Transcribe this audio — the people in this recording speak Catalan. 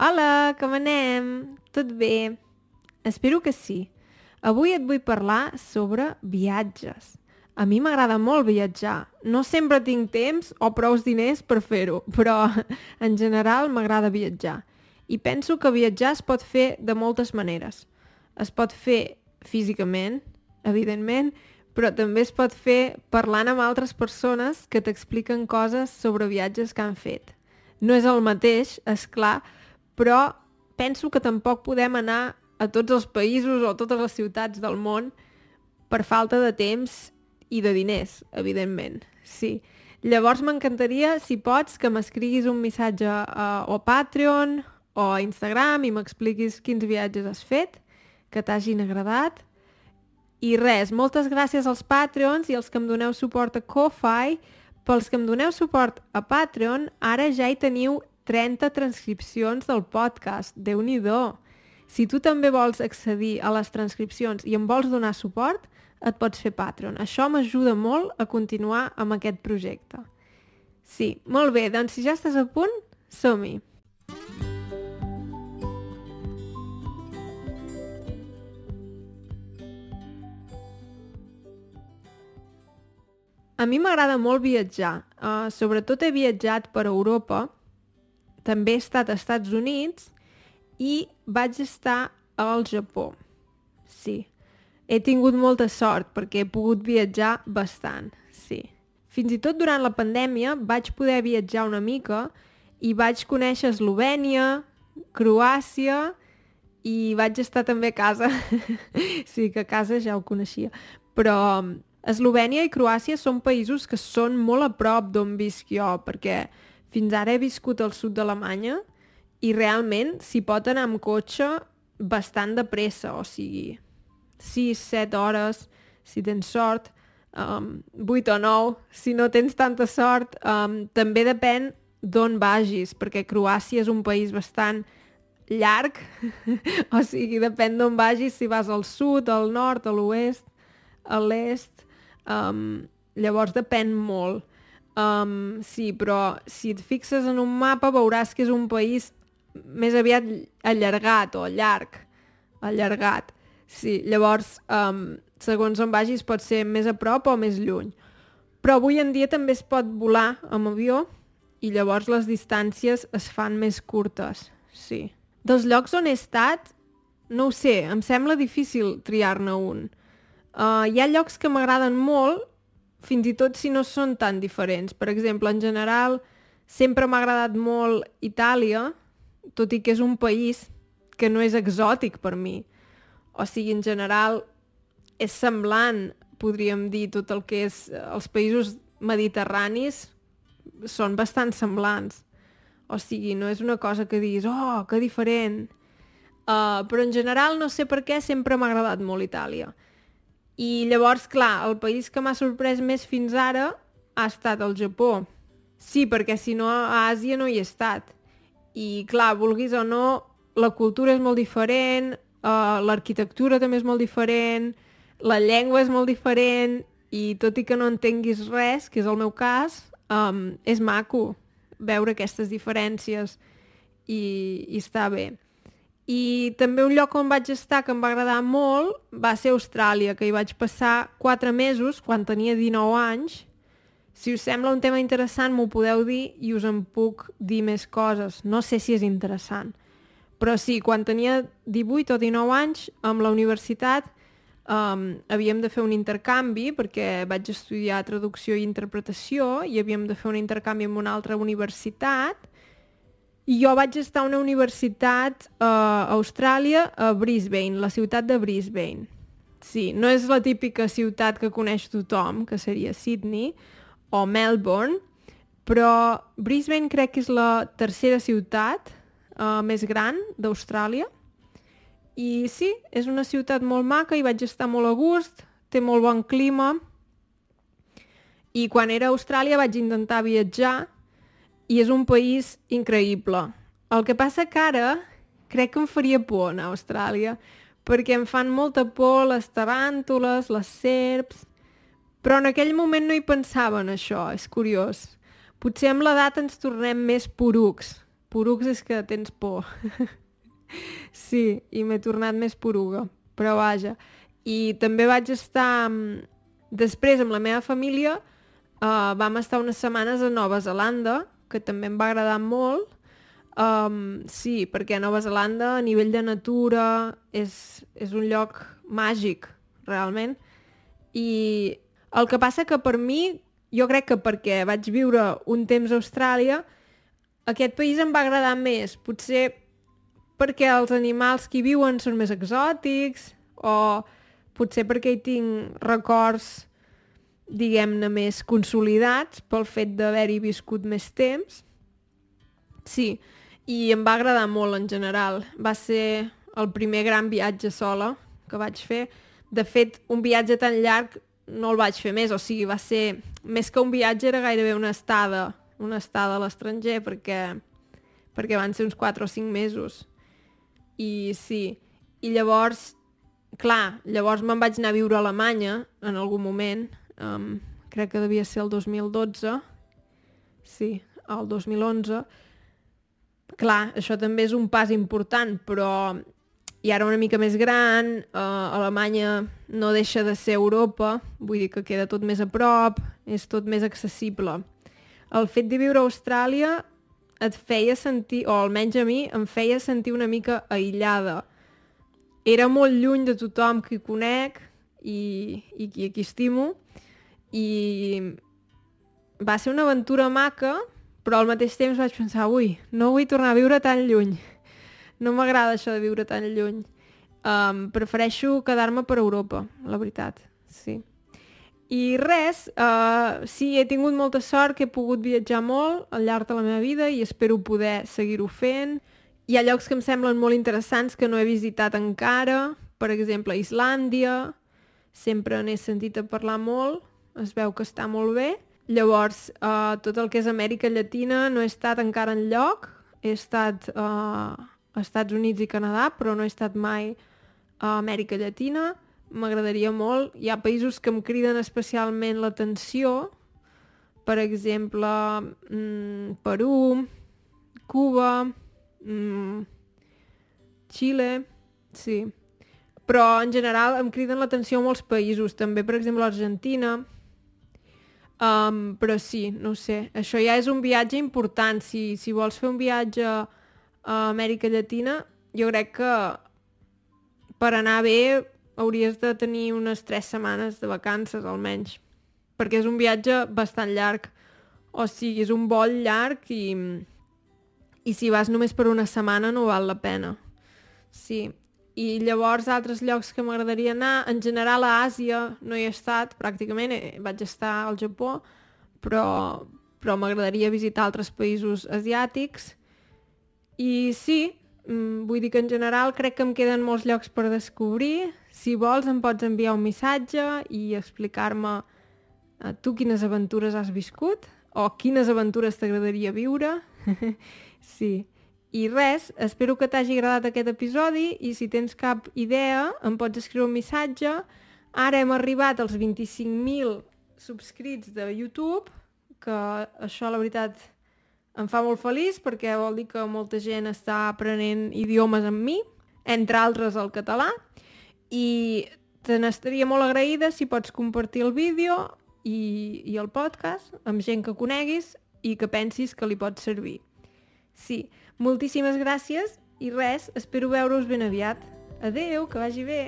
Hola, com anem? Tot bé? Espero que sí. Avui et vull parlar sobre viatges. A mi m'agrada molt viatjar. No sempre tinc temps o prous diners per fer-ho, però en general m'agrada viatjar. I penso que viatjar es pot fer de moltes maneres. Es pot fer físicament, evidentment, però també es pot fer parlant amb altres persones que t'expliquen coses sobre viatges que han fet. No és el mateix, és clar, però penso que tampoc podem anar a tots els països o totes les ciutats del món per falta de temps i de diners, evidentment. Sí. Llavors m'encantaria, si pots, que m'escriguis un missatge a, o a Patreon o a Instagram i m'expliquis quins viatges has fet, que t'hagin agradat. I res, moltes gràcies als Patreons i als que em doneu suport a Ko-Fi. Pels que em doneu suport a Patreon, ara ja hi teniu 30 transcripcions del podcast. déu nhi Si tu també vols accedir a les transcripcions i em vols donar suport, et pots fer Patreon. Això m'ajuda molt a continuar amb aquest projecte. Sí, molt bé, doncs si ja estàs a punt, som-hi! A mi m'agrada molt viatjar. Uh, sobretot he viatjat per Europa. També he estat als Estats Units i vaig estar al Japó. Sí. He tingut molta sort perquè he pogut viatjar bastant, sí. Fins i tot durant la pandèmia vaig poder viatjar una mica i vaig conèixer Eslovènia, Croàcia i vaig estar també a casa. sí, que a casa ja ho coneixia. Però Eslovènia i Croàcia són països que són molt a prop d'on visc jo, perquè fins ara he viscut al sud d'Alemanya i realment s'hi pot anar amb cotxe bastant de pressa, o sigui, 6, 7 hores, si tens sort, um, 8 o 9, si no tens tanta sort. Um, també depèn d'on vagis, perquè Croàcia és un país bastant llarg, o sigui, depèn d'on vagis, si vas al sud, al nord, a l'oest, a l'est, Um, llavors depèn molt. Um, sí, però si et fixes en un mapa veuràs que és un país més aviat allargat o llarg. Allargat. Sí, llavors, um, segons on vagis, pot ser més a prop o més lluny. Però avui en dia també es pot volar amb avió i llavors les distàncies es fan més curtes. Sí. Dels llocs on he estat, no ho sé, em sembla difícil triar-ne un. Uh, hi ha llocs que m'agraden molt, fins i tot si no són tan diferents. Per exemple, en general, sempre m'ha agradat molt Itàlia, tot i que és un país que no és exòtic per mi. O sigui, en general, és semblant, podríem dir, tot el que és eh, els països mediterranis són bastant semblants. O sigui, no és una cosa que diguis, oh, que diferent. Uh, però en general, no sé per què, sempre m'ha agradat molt Itàlia. I llavors, clar, el país que m'ha sorprès més fins ara ha estat el Japó. Sí, perquè si no a Àsia no hi he estat. I clar, vulguis o no, la cultura és molt diferent, uh, l'arquitectura també és molt diferent, la llengua és molt diferent, i tot i que no entenguis res, que és el meu cas, um, és maco veure aquestes diferències i, i està bé. I també un lloc on vaig estar que em va agradar molt va ser Austràlia, que hi vaig passar 4 mesos quan tenia 19 anys. Si us sembla un tema interessant m'ho podeu dir i us en puc dir més coses. No sé si és interessant. Però sí, quan tenia 18 o 19 anys, amb la universitat um, havíem de fer un intercanvi perquè vaig estudiar traducció i interpretació i havíem de fer un intercanvi amb una altra universitat i jo vaig estar a una universitat uh, a Austràlia, a Brisbane, la ciutat de Brisbane. Sí, no és la típica ciutat que coneix tothom, que seria Sydney o Melbourne, però Brisbane crec que és la tercera ciutat uh, més gran d'Austràlia. I sí, és una ciutat molt maca i vaig estar molt a gust, té molt bon clima. I quan era a Austràlia vaig intentar viatjar i és un país increïble. El que passa que ara crec que em faria por anar a Austràlia, perquè em fan molta por les taràntules, les serps... Però en aquell moment no hi pensava en això, és curiós. Potser amb l'edat ens tornem més porucs. porucs és que tens por. sí, i m'he tornat més poruga, però vaja. I també vaig estar... Després, amb la meva família, uh, vam estar unes setmanes a Nova Zelanda, que també em va agradar molt. Um, sí, perquè Nova Zelanda, a nivell de natura, és, és un lloc màgic, realment. I el que passa que per mi, jo crec que perquè vaig viure un temps a Austràlia, aquest país em va agradar més. Potser perquè els animals que hi viuen són més exòtics o potser perquè hi tinc records diguem-ne més consolidats pel fet d'haver-hi viscut més temps. Sí, i em va agradar molt en general. Va ser el primer gran viatge sola que vaig fer. De fet, un viatge tan llarg no el vaig fer més, o sigui, va ser... Més que un viatge era gairebé una estada una estada a l'estranger perquè, perquè van ser uns 4 o 5 mesos. I sí, i llavors, clar, llavors me'n vaig anar a viure a Alemanya en algun moment, um, crec que devia ser el 2012, sí, el 2011. Clar, això també és un pas important, però i ara una mica més gran, uh, Alemanya no deixa de ser Europa, vull dir que queda tot més a prop, és tot més accessible el fet de viure a Austràlia et feia sentir, o almenys a mi, em feia sentir una mica aïllada. Era molt lluny de tothom que hi conec i, i qui aquí estimo i va ser una aventura maca, però al mateix temps vaig pensar, ui, no vull tornar a viure tan lluny. No m'agrada això de viure tan lluny. Um, prefereixo quedar-me per Europa, la veritat, sí. I res, uh, sí, he tingut molta sort que he pogut viatjar molt al llarg de la meva vida i espero poder seguir-ho fent. Hi ha llocs que em semblen molt interessants que no he visitat encara, per exemple, Islàndia, sempre n'he sentit a parlar molt, es veu que està molt bé. Llavors, uh, tot el que és Amèrica Llatina no he estat encara en lloc, he estat uh, a Estats Units i Canadà, però no he estat mai a Amèrica Llatina m'agradaria molt. Hi ha països que em criden especialment l'atenció, per exemple, mm, Perú, Cuba, mm, Xile, sí. Però en general em criden l'atenció molts països, també per exemple l'Argentina, um, però sí, no sé, això ja és un viatge important, si, si vols fer un viatge a Amèrica Llatina, jo crec que per anar bé hauries de tenir unes tres setmanes de vacances almenys, perquè és un viatge bastant llarg, o sigui, és un vol llarg i, i si vas només per una setmana no val la pena. Sí, i llavors altres llocs que m'agradaria anar, en general a Àsia no hi he estat, pràcticament eh, vaig estar al Japó, però, però m'agradaria visitar altres països asiàtics. I sí, mm, vull dir que en general crec que em queden molts llocs per descobrir, si vols em pots enviar un missatge i explicar-me uh, tu quines aventures has viscut o quines aventures t'agradaria viure. sí. I res, espero que t'hagi agradat aquest episodi i si tens cap idea em pots escriure un missatge. Ara hem arribat als 25.000 subscrits de YouTube, que això la veritat em fa molt feliç perquè vol dir que molta gent està aprenent idiomes amb mi, entre altres el català, i te n'estaria molt agraïda si pots compartir el vídeo i, i el podcast amb gent que coneguis i que pensis que li pot servir. Sí, moltíssimes gràcies i res, espero veure-us ben aviat. Adeu, que vagi bé!